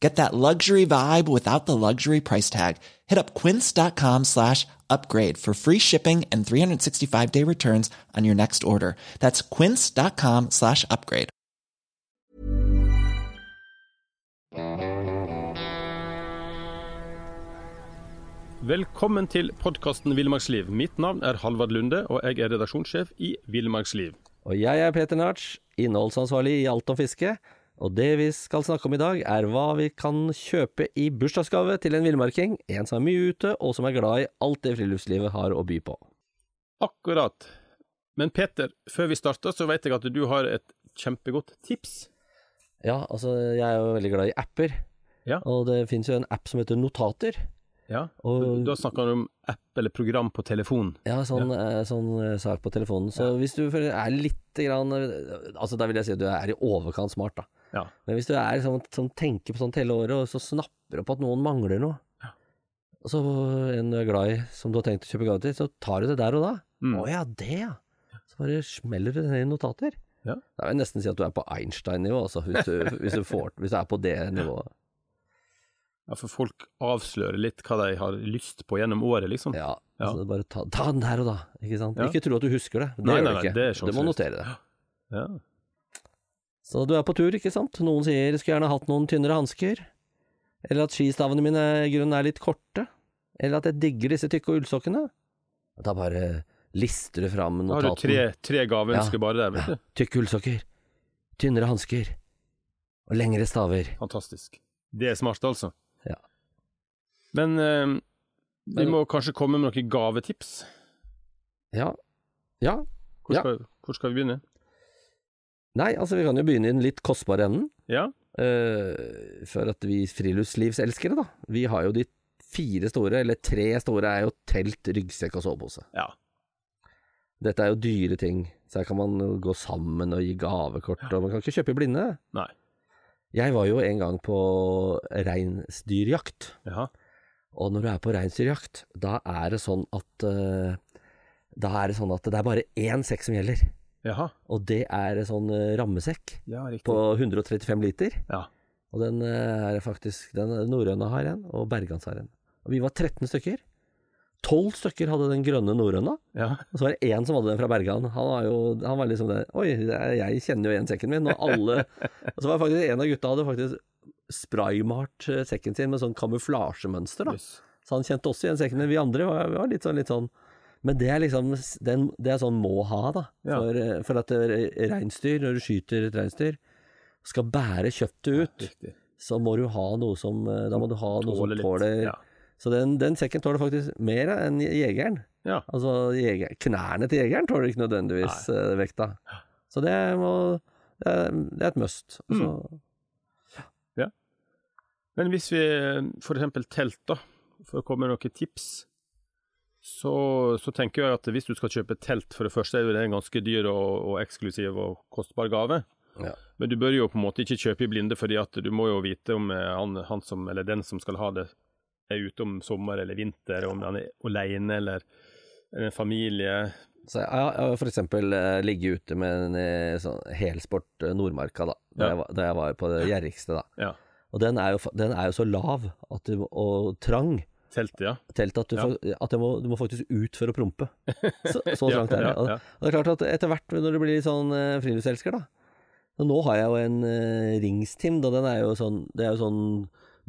Get that luxury vibe without the luxury price tag. Hit up quince.com slash upgrade for free shipping and 365 day returns on your next order. That's quince.com slash upgrade. Velkommen til podkasten Villmarksliv. Mitt navn er Halvard Lunde, og jeg er redaksjonssjef i Villmarksliv. Og jeg er Peter Narts, innholdsansvarlig i Alt om fiske. Og det vi skal snakke om i dag, er hva vi kan kjøpe i bursdagsgave til en villmarking. En som er mye ute, og som er glad i alt det friluftslivet har å by på. Akkurat. Men Peter, før vi starter, så vet jeg at du har et kjempegodt tips. Ja, altså, jeg er jo veldig glad i apper. Ja. Og det finnes jo en app som heter Notater. Ja, Og- Da snakker du om app eller program på telefon. Ja, sånn, ja. sånn eh, sak på telefonen. Så hvis du er litt grann, eh, Altså, da vil jeg si at du er i overkant smart, da. Ja. Men hvis du er sånn som tenker på sånt hele året, og så snapper opp at noen mangler noe, og så en du er glad i, som du har tenkt å kjøpe gave til, så tar du det der og da. Mm. Å ja, det ja. Så bare smeller du det ned i notater. Ja. Da vil jeg nesten si at du er på Einstein-nivå, altså, hvis, hvis, hvis du er på det nivået. Ja, For folk avslører litt hva de har lyst på gjennom året, liksom. Ja, Ja. altså bare ta, ta den der og da, ikke sant. Ja. Ikke tro at du husker det. Det Nei, gjør nei, nei, ikke. det er du må notere det. Ja. Så du er på tur, ikke sant? Noen sier 'skulle gjerne hatt noen tynnere hansker', eller at skistavene mine i grunnen er litt korte, eller at jeg digger disse tykke ullsokkene. Da bare lister du fram Da har du tre, tre gaveønsker Ja. bare der, vet du. Tykke ullsokker, tynnere hansker og lengre staver. Fantastisk. Det er smart, altså. Ja. Men eh, vi må kanskje komme med noen gavetips. Ja. Ja. Hvor Ja. skal, hvor skal vi begynne? Nei, altså vi kan jo begynne i den litt kostbare enden. Ja? Eh, for at vi friluftslivselskere, da. Vi har jo de fire store, eller tre store, er jo telt, ryggsekk og sovepose. Ja. Dette er jo dyre ting, så her kan man jo gå sammen og gi gavekort, og man kan ikke kjøpe i blinde. Nei. Jeg var jo en gang på reinsdyrjakt, Ja. og når du er på reinsdyrjakt, da er det sånn at uh, Da er det sånn at det er bare én sekk som gjelder, Jaha. og det er sånn eh, rammesekk Ja, på 135 liter. Ja. Og den eh, er faktisk Den norrøne har en, og Bergans har en. Og vi var 13 stykker. 12 stykker hadde den grønne norrøna, Ja. og så var det én som hadde den fra Bergan. Han var jo han var liksom det Oi, jeg kjenner jo igjen sekken min. Og alle Og så var det faktisk en av gutta hadde faktisk spraymalt eh, sekken sin med sånn kamuflasjemønster, da. Yes. Så han kjente også igjen sekken, men vi andre var, var litt sånn litt sånn Men det er liksom den, Det er sånn må ha, da. Ja. For, eh, for at eh, reinsdyr, når du skyter et reinsdyr, skal bære kjøttet ut ja, så må du ha noe som Da må du ha noe som Tåler litt. tåler Ja. Så den, den sekken tåler faktisk mer enn jegeren. Ja. Altså jeger, knærne til jegeren tåler ikke nødvendigvis uh, vekta. Så det må det er, det er et must. Mm. Ja. Men hvis vi eksempel telt, da, for å komme med noen tips, så, så tenker jeg at hvis du skal kjøpe telt, for det første er det en ganske dyr og, og eksklusiv og kostbar gave. Ja. Men du bør jo på en måte ikke kjøpe i blinde, fordi at du må jo vite om eh, han, han som, eller den som skal ha det, er ute om sommer eller vinter, om han er alene eller en familie. Så jeg har for eksempel eh, ligget ute med en eh, sånn helsport eh, Nordmarka, da. Da, Ja. jeg, var, da jeg var på det gjerrigste, da. Ja. Og den er, jo, den er jo så lav du, og trang Teltet, ja. telt at, du, Ja. at må, du må faktisk ut for å prompe. Så, så trangt er det. Og, og det er klart at etter hvert, når du blir litt sånn friluftselsker, da nå har jeg jo en uh, Ringstim, da den er jo sånn Det er jo sånn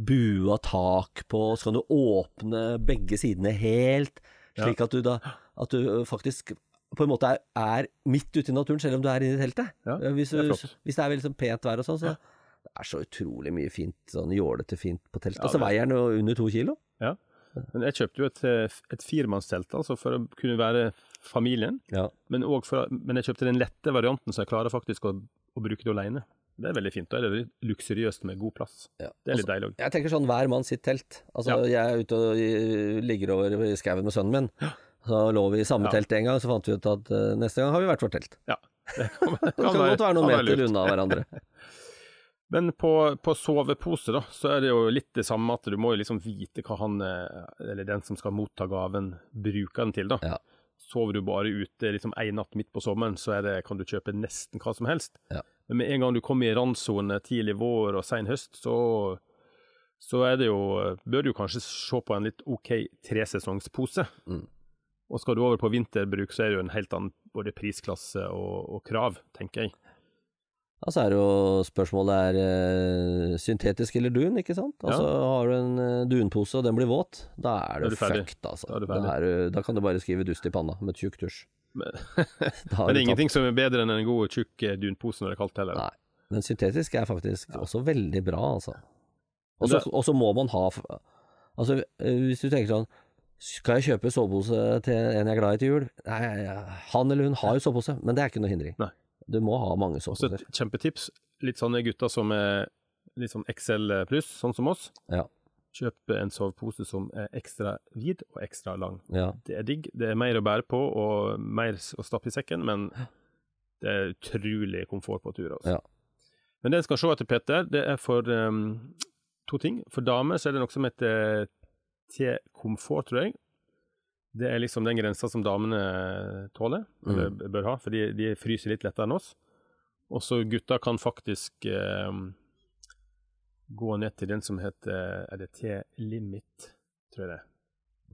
bua tak på, så kan du åpne begge sidene helt, slik at du da At du faktisk på en måte er, er midt ute i naturen, selv om du er inne i teltet. Ja, hvis, det du- flott. hvis det er sånn pent vær og sånn, så det er så utrolig mye fint, sånn jålete fint på teltet. Ja, så veier den jo under to kilo. Ja. Men jeg kjøpte jo et, et firemannstelt, altså for å kunne være familien. Ja. Men, for, men jeg kjøpte den lette varianten, så jeg klarer faktisk å, å bruke det alene. Det er veldig fint. Da er det luksuriøst med god plass. Ja. Det er litt Altså, deilig òg. Jeg tenker sånn hver mann sitt telt. Altså, jeg er ute og ligger over i skauen med sønnen min. Så lå vi i samme Ja. telt en gang, så fant vi ut at uh, neste gang har vi hvert vårt telt. Ja. Det kan, Det kan godt være noen meter unna hverandre. Men på, på sovepose, da, så er det jo litt det samme at du må jo liksom vite hva han, eh, eller den som skal motta gaven, bruker den til, da. Ja. Sover du bare ute liksom en natt midt på sommeren, så er det, kan du kjøpe nesten hva som helst. Ja. Men med en gang du kommer i randsone tidlig vår og sen høst, så, så er det jo, bør du kanskje se på en litt OK tresesongspose. Mm. Og skal du over på vinterbruk, så er det jo en helt annen både prisklasse og, og krav, tenker jeg. Ja, så er det jo spørsmålet er uh, syntetisk eller dun, ikke sant? Altså har du en eh, dunpose og den blir våt, da er Da er du du fucked, altså. Da du Da, er du, da kan du bare skrive dust i panna med tjukk tusj. Men, men det er ingenting som er bedre enn en god, tjukk eh, dunpose når det er kaldt heller. Nei. Men syntetisk er faktisk også veldig bra, altså. Og så må man ha Altså, eh, hvis du tenker sånn Skal jeg kjøpe sovepose til en jeg er glad i til jul? Nei, han eller hun har jo sovepose, men det er ikke noe hindring. Nei. Du må ha mange soveposer. et kjempetips. Litt sånne gutter som er litt sånn XL pluss, sånn som oss. Ja. Kjøp en sovepose som er ekstra vid og ekstra lang. Ja. Det er digg. Det er mer å bære på og mer å stappe i sekken, men det er utrolig komfort på tur. Altså. Ja. Men det jeg skal se etter, Peter, det er for um, to ting. For damer så er det noe som heter T-komfort, tror jeg. Det er liksom den grensa som damene tåler, eller Mm. bør ha, for de, de fryser litt lettere enn oss. Og så gutter kan faktisk eh, gå ned til den som heter Er det T-limit, tror jeg det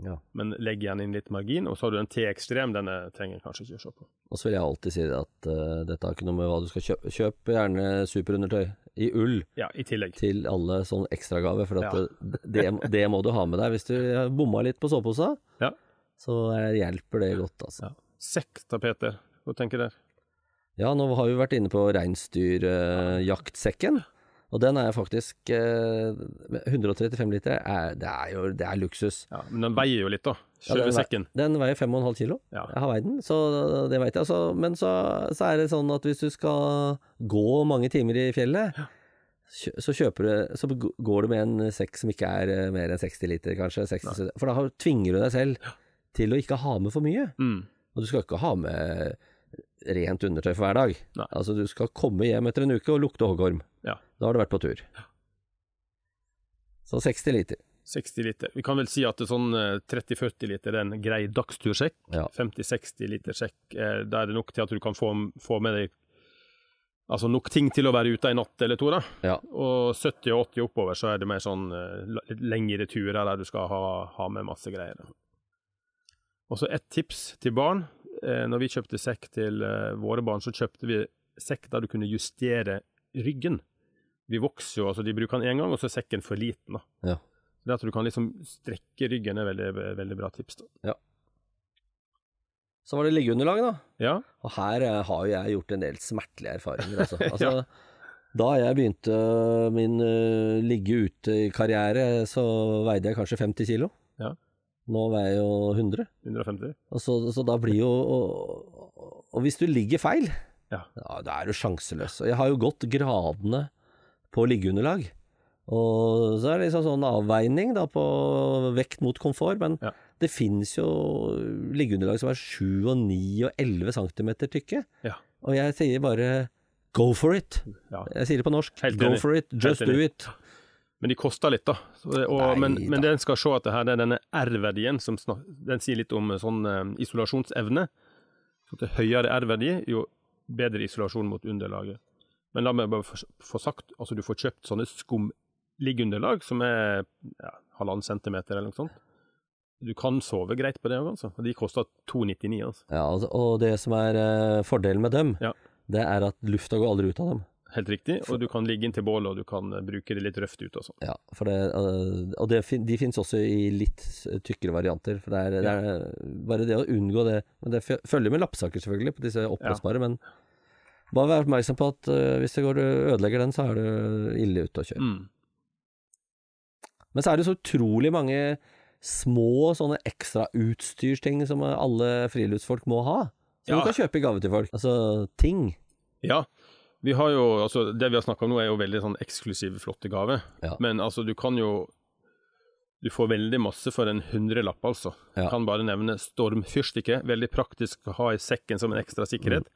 ja. Men legg igjen inn litt margin. Og så har du en T-ekstrem, denne trenger jeg kanskje ikke å se på. Og så vil jeg alltid si at uh, dette har ikke noe med hva du skal kjøpe. Kjøp gjerne superundertøy i ull Ja, i tillegg. til alle sånn ekstragave, for Ja. det, det, det må du ha med deg. Hvis du har bomma litt på soveposa, Ja. så hjelper det godt, altså. Ja. Sekktapeter. Hva tenker du der? Ja, nå har vi vært inne på reinsdyrjaktsekken. Og den er faktisk eh, 135 liter. Er, det er jo det er luksus. Ja, Men den veier jo litt, da. Ja, den Selve sekken. Den veier 5,5 kilo. Ja. Jeg har veid den, så det veit jeg. Så, men så, så er det sånn at hvis du skal gå mange timer i fjellet, kjø- så kjøper du Så går du med en sekk som ikke er eh, mer enn 60 liter, kanskje. 60, for da har- tvinger du deg selv til å ikke ha med for mye. Mm. Og du skal ikke ha med rent undertøy for hver dag. Nei. Altså, du skal komme hjem etter en uke og lukte hoggorm. Ja. Da har du vært på tur. Så 60 liter. 60 liter. Vi kan vel si at sånn eh, 30-40 liter er en grei dagstursekk. Ja. 50-60 liter sekk, eh, da er det nok til at du kan få, få med deg Altså nok ting til å være ute en natt eller to, da. Ja. Og 70 og 80 oppover, så er det mer sånn eh, lengre turer der du skal ha, ha med masse greier. Og så et tips til barn. Eh, når vi kjøpte sekk til eh, våre barn, så kjøpte vi sekk der du kunne justere ryggen. Vi vokser jo, altså de bruker den én gang, og så er sekken for liten. da. Ja. Det at du kan liksom strekke ryggen er veldig, veldig bra tips. da. Så var det liggeunderlag, da. Ja, Og her eh, har jo jeg gjort en del smertelige erfaringer, altså. altså Ja. Da jeg begynte min uh, ligge ute-karriere, så veide jeg kanskje 50 kilo. Ja. Nå veier jeg jo 100. 150. Og så, så da blir jo og, og hvis du ligger feil, Ja. da er du sjanseløs. Og jeg har jo gått gradene på liggeunderlag. Og så er det liksom sånn avveining da på vekt mot komfort, men Ja. det finnes jo liggeunderlag som er 7 og 9 og 11 cm tykke. Ja. Og jeg sier bare go for it. Ja. Jeg sier det på norsk. Go for it, just do it. Men de koster litt, da. Og, Nei men, da. men den skal se at det her, det er denne R-verdien som snak, den sier litt om sånn eh, isolasjonsevne. Så til høyere R-verdi, jo bedre isolasjon mot underlaget. Men la meg bare få, sagt, altså du får kjøpt sånne skumliggeunderlag som er ja, halvannen centimeter eller noe sånt. Du kan sove greit på det òg, altså. De koster 299, altså. Ja, og det som er eh, fordelen med dem, Ja. det er at lufta går aldri ut av dem. helt riktig. Og du kan ligge inntil bålet, og du kan eh, bruke det litt røft ut og sånn. Ja, for det, øh, og det, de finnes også i litt tykkere varianter. For det er, det er bare det å unngå det Men det følger med lappsaker, selvfølgelig, på disse oppblåsbare, men bare vær oppmerksom på at uh, hvis det går og ødelegger den, så er du ille ute å kjøre. Mm. Men så er det så utrolig mange små sånne ekstrautstyrsting som alle friluftsfolk må ha. Som Ja. du kan kjøpe i gave til folk. Altså ting. Ja. Vi har jo, altså Det vi har snakka om nå, er jo veldig sånn eksklusive, flotte gaver. Ja. Men altså, du kan jo Du får veldig masse for en hundrelapp, altså. Ja. Kan bare nevne stormfyrstikker. Veldig praktisk å ha i sekken som en ekstra sikkerhet.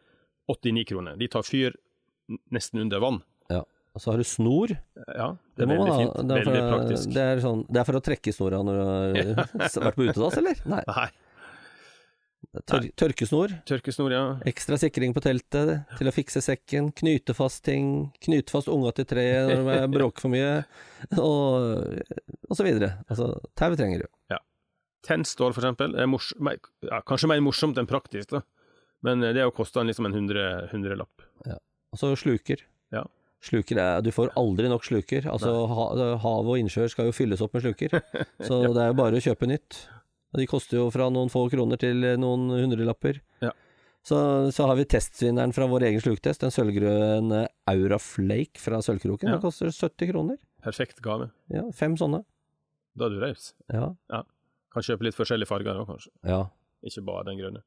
89 kroner. De tar fyr nesten under vann. Ja. Og så har du snor. Ja, det er veldig fint. Det er for, Veldig praktisk. Det er, sånn, det er for å trekke snora når du har vært på utedass, eller? Nei. Nei. Tør, tørkesnor. Tørkesnor, ja. Ekstra sikring på teltet til å fikse sekken. Knyte fast ting. Knyte fast unga til treet når de bråker for mye. Og, og så videre. Altså, tau trenger du. Tennstål, for eksempel, er mors ja, kanskje mer morsomt enn praktisk, da. Men eh, det har kosta liksom en hundrelapp. hundrelapp. Og så sluker. Ja. Sluker er, Du får aldri nok sluker. Altså, ha, Hav og innsjøer skal jo fylles opp med sluker. Så det er jo bare å kjøpe nytt. De koster jo fra noen få kroner til noen hundrelapper. Ja. Så, så har vi testvinneren fra vår egen sluktest, en sølvgrønn eh, Aura Flake fra Sølvkroken. Ja. Den koster 70 kroner. Perfekt gave. Ja, Fem sånne. Da er du raus. Ja. Kan kjøpe litt forskjellige farger òg, kanskje. ja. Ikke bare den grønne.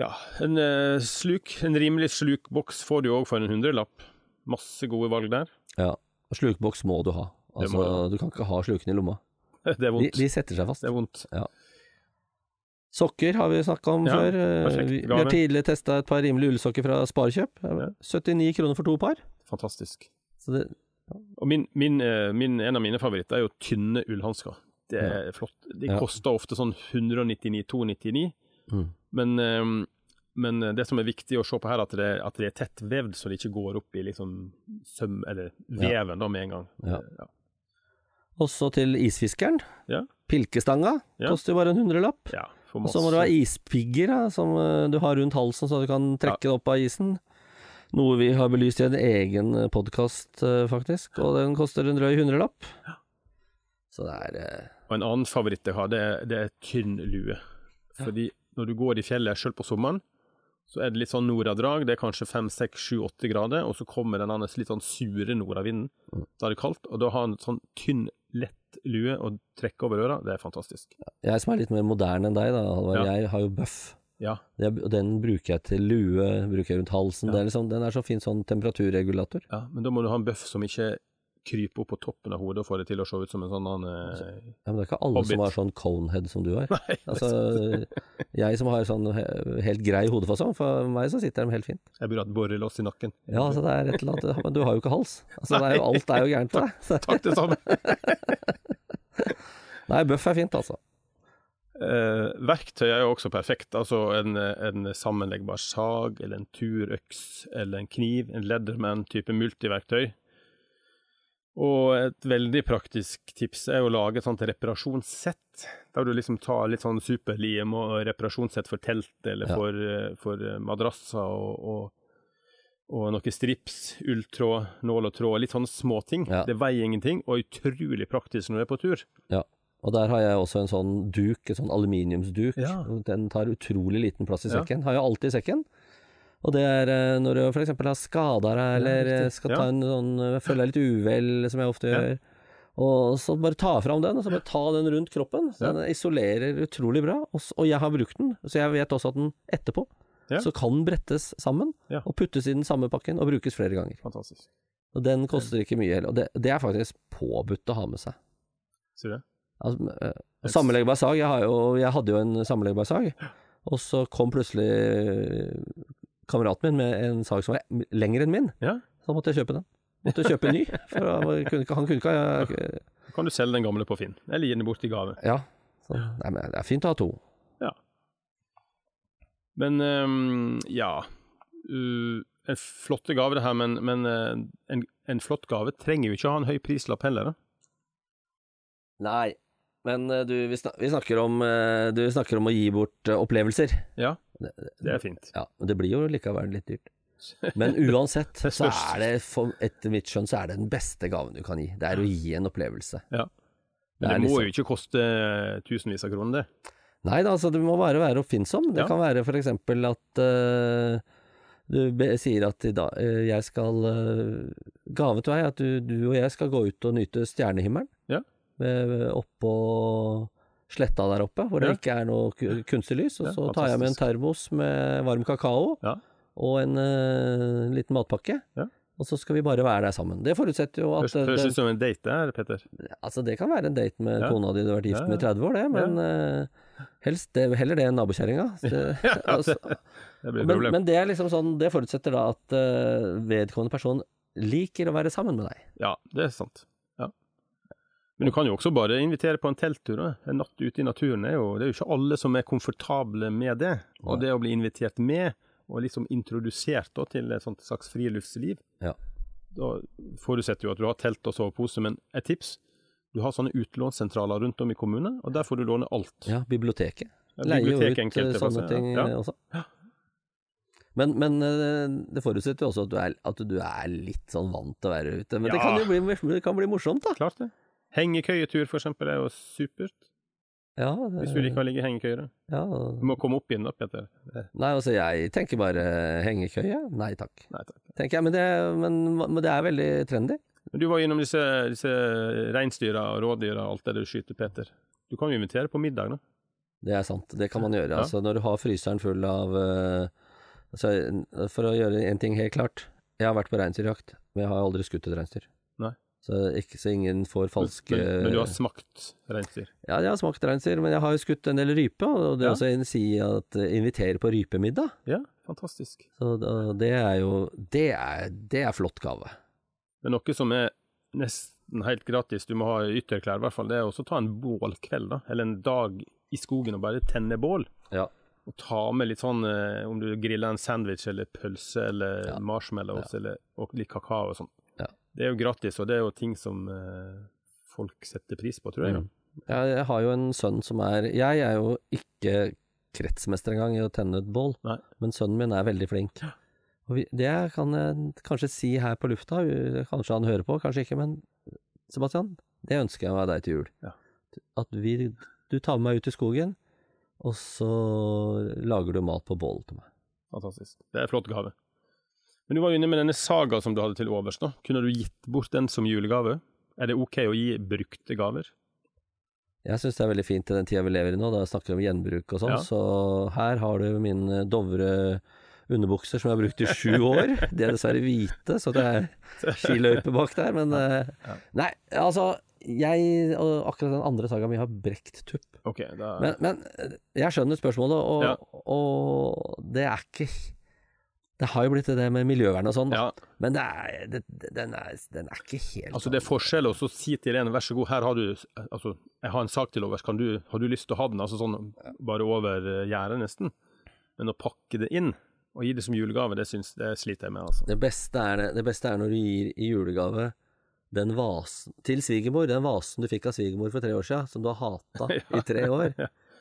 Ja, en eh, sluk, en rimelig slukboks får du òg for en hundrelapp. Masse gode valg der. ja. Og Slukboks må du ha. Altså, må du du kan ikke ha slukene i lomma. Det er vondt. de setter seg fast. Det er vondt. Sokker har vi snakka om Ja, før. Eh, perfekt Vi, vi har tidligere testa et par rimelige ullsokker fra Sparekjøp. Ja. 79 kroner for to par. Fantastisk. Så det, Og min, min, eh, min, en av mine favoritter er jo tynne ullhansker. Det er flott. De Ja. koster ofte sånn 199-299, mm. Men, eh, men det som er viktig å se på her, er at det, at det er tett vevd, så det ikke går opp i liksom søm, eller veven da med en gang. Ja. Ja. Og Også til isfiskeren. Ja. Pilkestanga Ja. koster jo bare en hundrelapp. Ja, Og så må du ha ispigger da, som eh, du har rundt halsen, så du kan trekke det opp av isen. Noe vi har belyst i en egen podkast, faktisk. Og den koster en drøy hundrelapp. Så det er eh, Og en annen favoritt jeg har, det er, det er tynn lue. Fordi når du går i fjellet selv på sommeren, så er det litt sånn nordadrag. Det er kanskje fem, seks, sju, åtte grader, og så kommer den andre litt sånn sure nordavinden. Mm. Da er det kaldt, og da har en sånn tynn, lett lue å trekke over øra. Det er fantastisk. Jeg som er litt mer moderne enn deg, da, Halvard. Ja. Jeg har jo bøff. Ja. Den bruker jeg til lue, bruker jeg rundt halsen. Ja. Det er liksom, den er så fin sånn temperaturregulator. ja, men da må du ha en bøff som ikke kryper opp på toppen av hodet og får det til å se ut som en sånn annen eh, Ja, men det er ikke alle Hobbit. som har sånn conehead som du har. Nei, Altså, jeg som har sånn he- helt grei hodefasong, for meg så sitter de helt fint. jeg burde hatt borrelås i nakken. Ja, altså det er et eller annet Men du har jo ikke hals. Altså, er jo, alt er jo gærent for deg. Så- Takk, det samme. Nei, bøff er fint, altså. Eh, verktøy er jo også perfekt. Altså en, en sammenleggbar sag, eller en turøks, eller en kniv. En Leatherman-type multiverktøy. Og et veldig praktisk tips er å lage et sånt reparasjonssett. Der du liksom tar litt sånn superlim og reparasjonssett for telt, eller Ja. for, eh, for eh, madrasser og, og, og noe strips, ulltråd, nål og tråd. Litt sånne småting. Ja. Det veier ingenting, og utrolig praktisk når du er på tur. Ja. Og der har jeg også en sånn duk, en sånn aluminiumsduk. Ja. Den tar utrolig liten plass i sekken. Har jeg alltid i sekken. Og det er eh, når du f.eks. har skada deg, eller ja, eh, skal Ja. ta en sånn eh, Føler deg litt uvel, som jeg ofte gjør. Og så bare ta fram den, og så bare ta den rundt kroppen. Så. Den isolerer utrolig bra. Og, jeg har brukt den, så jeg vet også at den etterpå så kan brettes sammen og puttes i den samme pakken og brukes flere ganger. Fantastisk. Og den koster ikke mye heller. Og det, det er faktisk påbudt å ha med seg. Sier du det? Altså, sammenleggbar sag. Jeg, har jo, jeg hadde jo en sammenleggbar sag, og så kom plutselig kameraten min med en sag som var lengre enn min. Ja. Så måtte jeg kjøpe den. Måtte kjøpe en ny, for han kunne ikke, han kunne ikke ha kan du selge den gamle på Finn, eller gi den bort i gave. Ja. Så, nei, men det er fint å ha to. Ja. Men um, ja uh, En flott gave, det her, men, men uh, en, en flott gave trenger jo ikke å ha en høy prislapp heller. Da. Nei, men eh, du, vi, snak, vi, snakker om, eh, du snakker om å gi bort eh, opplevelser. Ja, det er fint. Ja, men det blir jo likevel litt dyrt. Men uansett så er det, for, etter mitt skjønn, så er det den beste gaven du kan gi. Det er å gi en opplevelse. Ja. Men det, det må liksom- jo ikke koste tusenvis av kroner, det. Nei da, altså det må bare være oppfinnsom. Det Ja. kan være eksempel at uh, du sier at dag, jeg skal Gave til deg at du, du og jeg skal gå ut og nyte stjernehimmelen. Med- Oppå sletta der oppe, hvor det ikke er noe kunstig lys. Og så tar jeg med en termos med varm kakao Ja. og en uh, liten matpakke. Ja. Og så skal vi bare være der sammen. Det forutsetter jo at Høres eh, høres ut som en date her, Petter. Altså, det kan være en date med kona di du har vært gift med i 30 år, det. Men uh, helst det, heller det enn nabokjerringa. Altså, men, men det er liksom sånn Det forutsetter da at uh, vedkommende person liker å være sammen med deg. Ja, det er sant. Ja. Men du kan jo også bare invitere på en telttur. da. En natt ute i naturen er jo Det er jo ikke alle som er komfortable med det. Og Nei. det å bli invitert med, og liksom introdusert da, til et sånt slags friluftsliv, Ja. da forutsetter jo at du har telt og sovepose. Men et tips du har sånne utlånssentraler rundt om i kommunen, og der får du låne alt. Ja, biblioteket. Ja, Leier jo ut eh, sånne ting ja. eh, også. Men, men eh, det forutsetter jo også at du, er, at du er litt sånn vant til å være ute. Men det kan jo bli, det kan bli morsomt, da. Klart det. Hengekøyetur, for eksempel, er jo supert. Ja, det, Hvis du liker å ligge i hengekøyer. ja. Du må komme opp igjen da, Peter. Nei, altså, jeg tenker bare hengekøye. Nei takk. Nei takk. Tenker jeg, men det, men, men det er veldig trendy. Men du var innom disse, disse reinsdyra og rådyra og alt det du skyter, Peter. Du kan jo invitere på middag, da. Det er sant, det kan man gjøre. Ja. Altså, når du har fryseren full av eh, altså, For å gjøre en ting helt klart. Jeg har vært på reinsdyrjakt, men jeg har aldri skutt et reinsdyr. Nei. Så, ikke, så ingen får falske Men, men du har smakt reinsdyr? Ja, jeg har smakt reinsdyr, men jeg har jo skutt en del rype, og det Ja. også en si at eh, invitere på rypemiddag. Ja, fantastisk. Så det er jo Det er, det er flott gave. Det er noe som er nesten helt gratis, du må ha ytterklær i hvert fall, det er også ta en bålkveld, da. Eller en dag i skogen og bare tenne bål. Ja. Og ta med litt sånn, eh, om du griller en sandwich eller pølse eller Ja. marshmallows eller, og litt kakao og sånn. Det er jo gratis, og det er jo ting som eh, folk setter pris på, tror jeg. Mm. Jeg, har jo en sønn som er Jeg er jo ikke kretsmester engang i å tenne et bål, Nei. men sønnen min er veldig flink. Og vi, det kan jeg kanskje si her på lufta, kanskje han hører på, kanskje ikke, men Sebastian, det ønsker jeg meg deg til jul. Ja. At vi, du tar med meg ut i skogen, og så lager du mat på bålet til meg. Fantastisk. Det er en flott gave. Men du var jo inne med denne saga som du hadde til overs. da. Kunne du gitt bort den som julegave? Er det ok å gi brukte gaver? Jeg syns det er veldig fint i den tida vi lever i nå, da snakker vi om gjenbruk og sånn. Ja. Så her har du mine Dovre underbukser som jeg har brukt i sju år. De er dessverre hvite, så det er skiløype bak der, men eh, Nei, altså jeg og akkurat den andre sagaen mi har brekt tupp. Ok, da Men, men eh, jeg skjønner spørsmålet, og, Ja. og det er ikke Det har jo blitt det med miljøvern og sånn. Ja, men det er, det, den, er, den er ikke helt altså det er forskjell å så si til en vær så god, her har du altså, jeg har en sak til overs, du, har du lyst til å ha den? Altså sånn bare over eh, gjerdet nesten. Men å pakke det inn og gi det som julegave, det synes, det sliter jeg med, altså. Det beste er, det, det beste er når du gir i julegave den vasen til svigermor, den vasen du fikk av svigermor for tre år siden, som du har hata i tre år.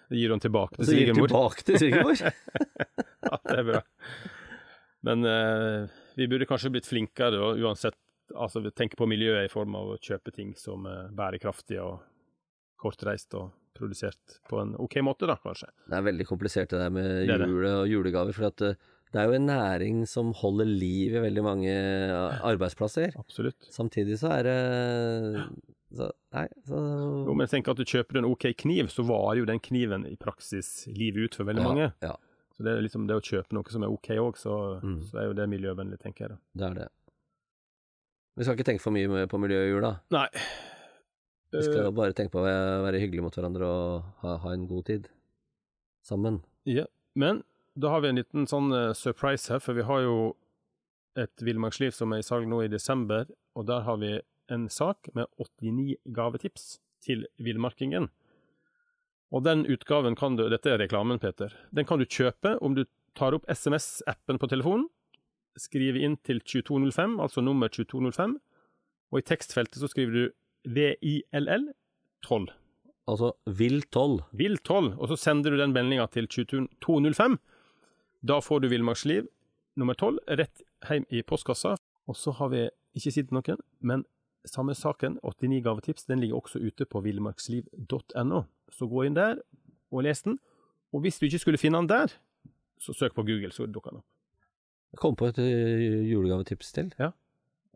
Det gir hun tilbake Og til så gir du svigermor. tilbake til svigermor. Ja, det er bra. Men eh, vi burde kanskje blitt flinkere, og uansett altså tenke på miljøet i form av å kjøpe ting som er bærekraftig og kortreist og produsert på en OK måte, da, kanskje. Det er veldig komplisert det der med Det jule og julegaver, for at eh, det er jo en næring som holder liv i veldig mange arbeidsplasser. Absolutt. Samtidig så er det så, Nei, så Jo, men tenk at du kjøper en OK kniv, så var jo den kniven i praksis livet ut for veldig ja, mange. Ja, Så det er liksom det å kjøpe noe som er OK òg, så, Mm. så er jo det miljøvennlig, tenker jeg da. det er det. Vi skal ikke tenke for mye på miljøet i jula. Nei. Vi skal Eh, bare tenke på å være være hyggelige mot hverandre og ha, ha en god tid sammen. Ja, men da har vi en liten sånn uh, surprise her, for vi har jo et villmarksliv som er i salg nå i desember, og der har vi en sak med 89 gavetips til villmarkingen. Og den utgaven kan du, dette er reklamen, Peter, den kan du kjøpe om du tar opp SMS-appen på telefonen, skriver inn til 2205, altså nummer 2205, og i tekstfeltet så skriver du VILL 12. Altså Vill 12. Vill 12, og så sender du den meldinga til 2205. Da får du Villmarksliv nummer tolv, rett hjem i postkassa. Og så har vi ikke sett noen, men samme saken, 89 gavetips, den ligger også ute på villmarksliv.no. Så gå inn der og les den. Og hvis du ikke skulle finne den der, så søk på Google, så dukker den opp. Jeg kom på et eh, julegavetips til.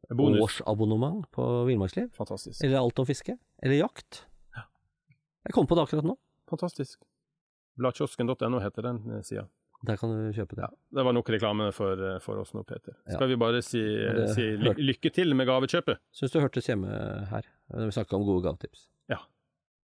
Bonus. Årsabonnement på Villmarksliv. Fantastisk. Eller alt om fiske. Eller jakt. Jeg kom på det akkurat nå. Fantastisk. Bladkiosken.no heter den eh, sida. Der kan du kjøpe det. Ja, det var nok reklame for, eh, for oss nå, Peter. Ja. Skal vi bare si, det si ly lykke til med gavekjøpet? Syns du hørtes hjemme her, når vi snakka om gode gavetips.